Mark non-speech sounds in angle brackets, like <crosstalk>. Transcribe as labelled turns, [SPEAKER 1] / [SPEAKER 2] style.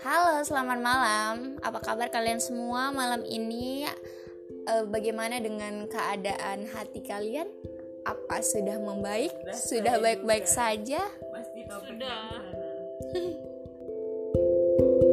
[SPEAKER 1] Halo, selamat malam. Apa kabar kalian semua malam ini? E, bagaimana dengan keadaan hati kalian? Apa sudah membaik? Sudah, sudah baik-baik saja?
[SPEAKER 2] Pasti sudah. <laughs>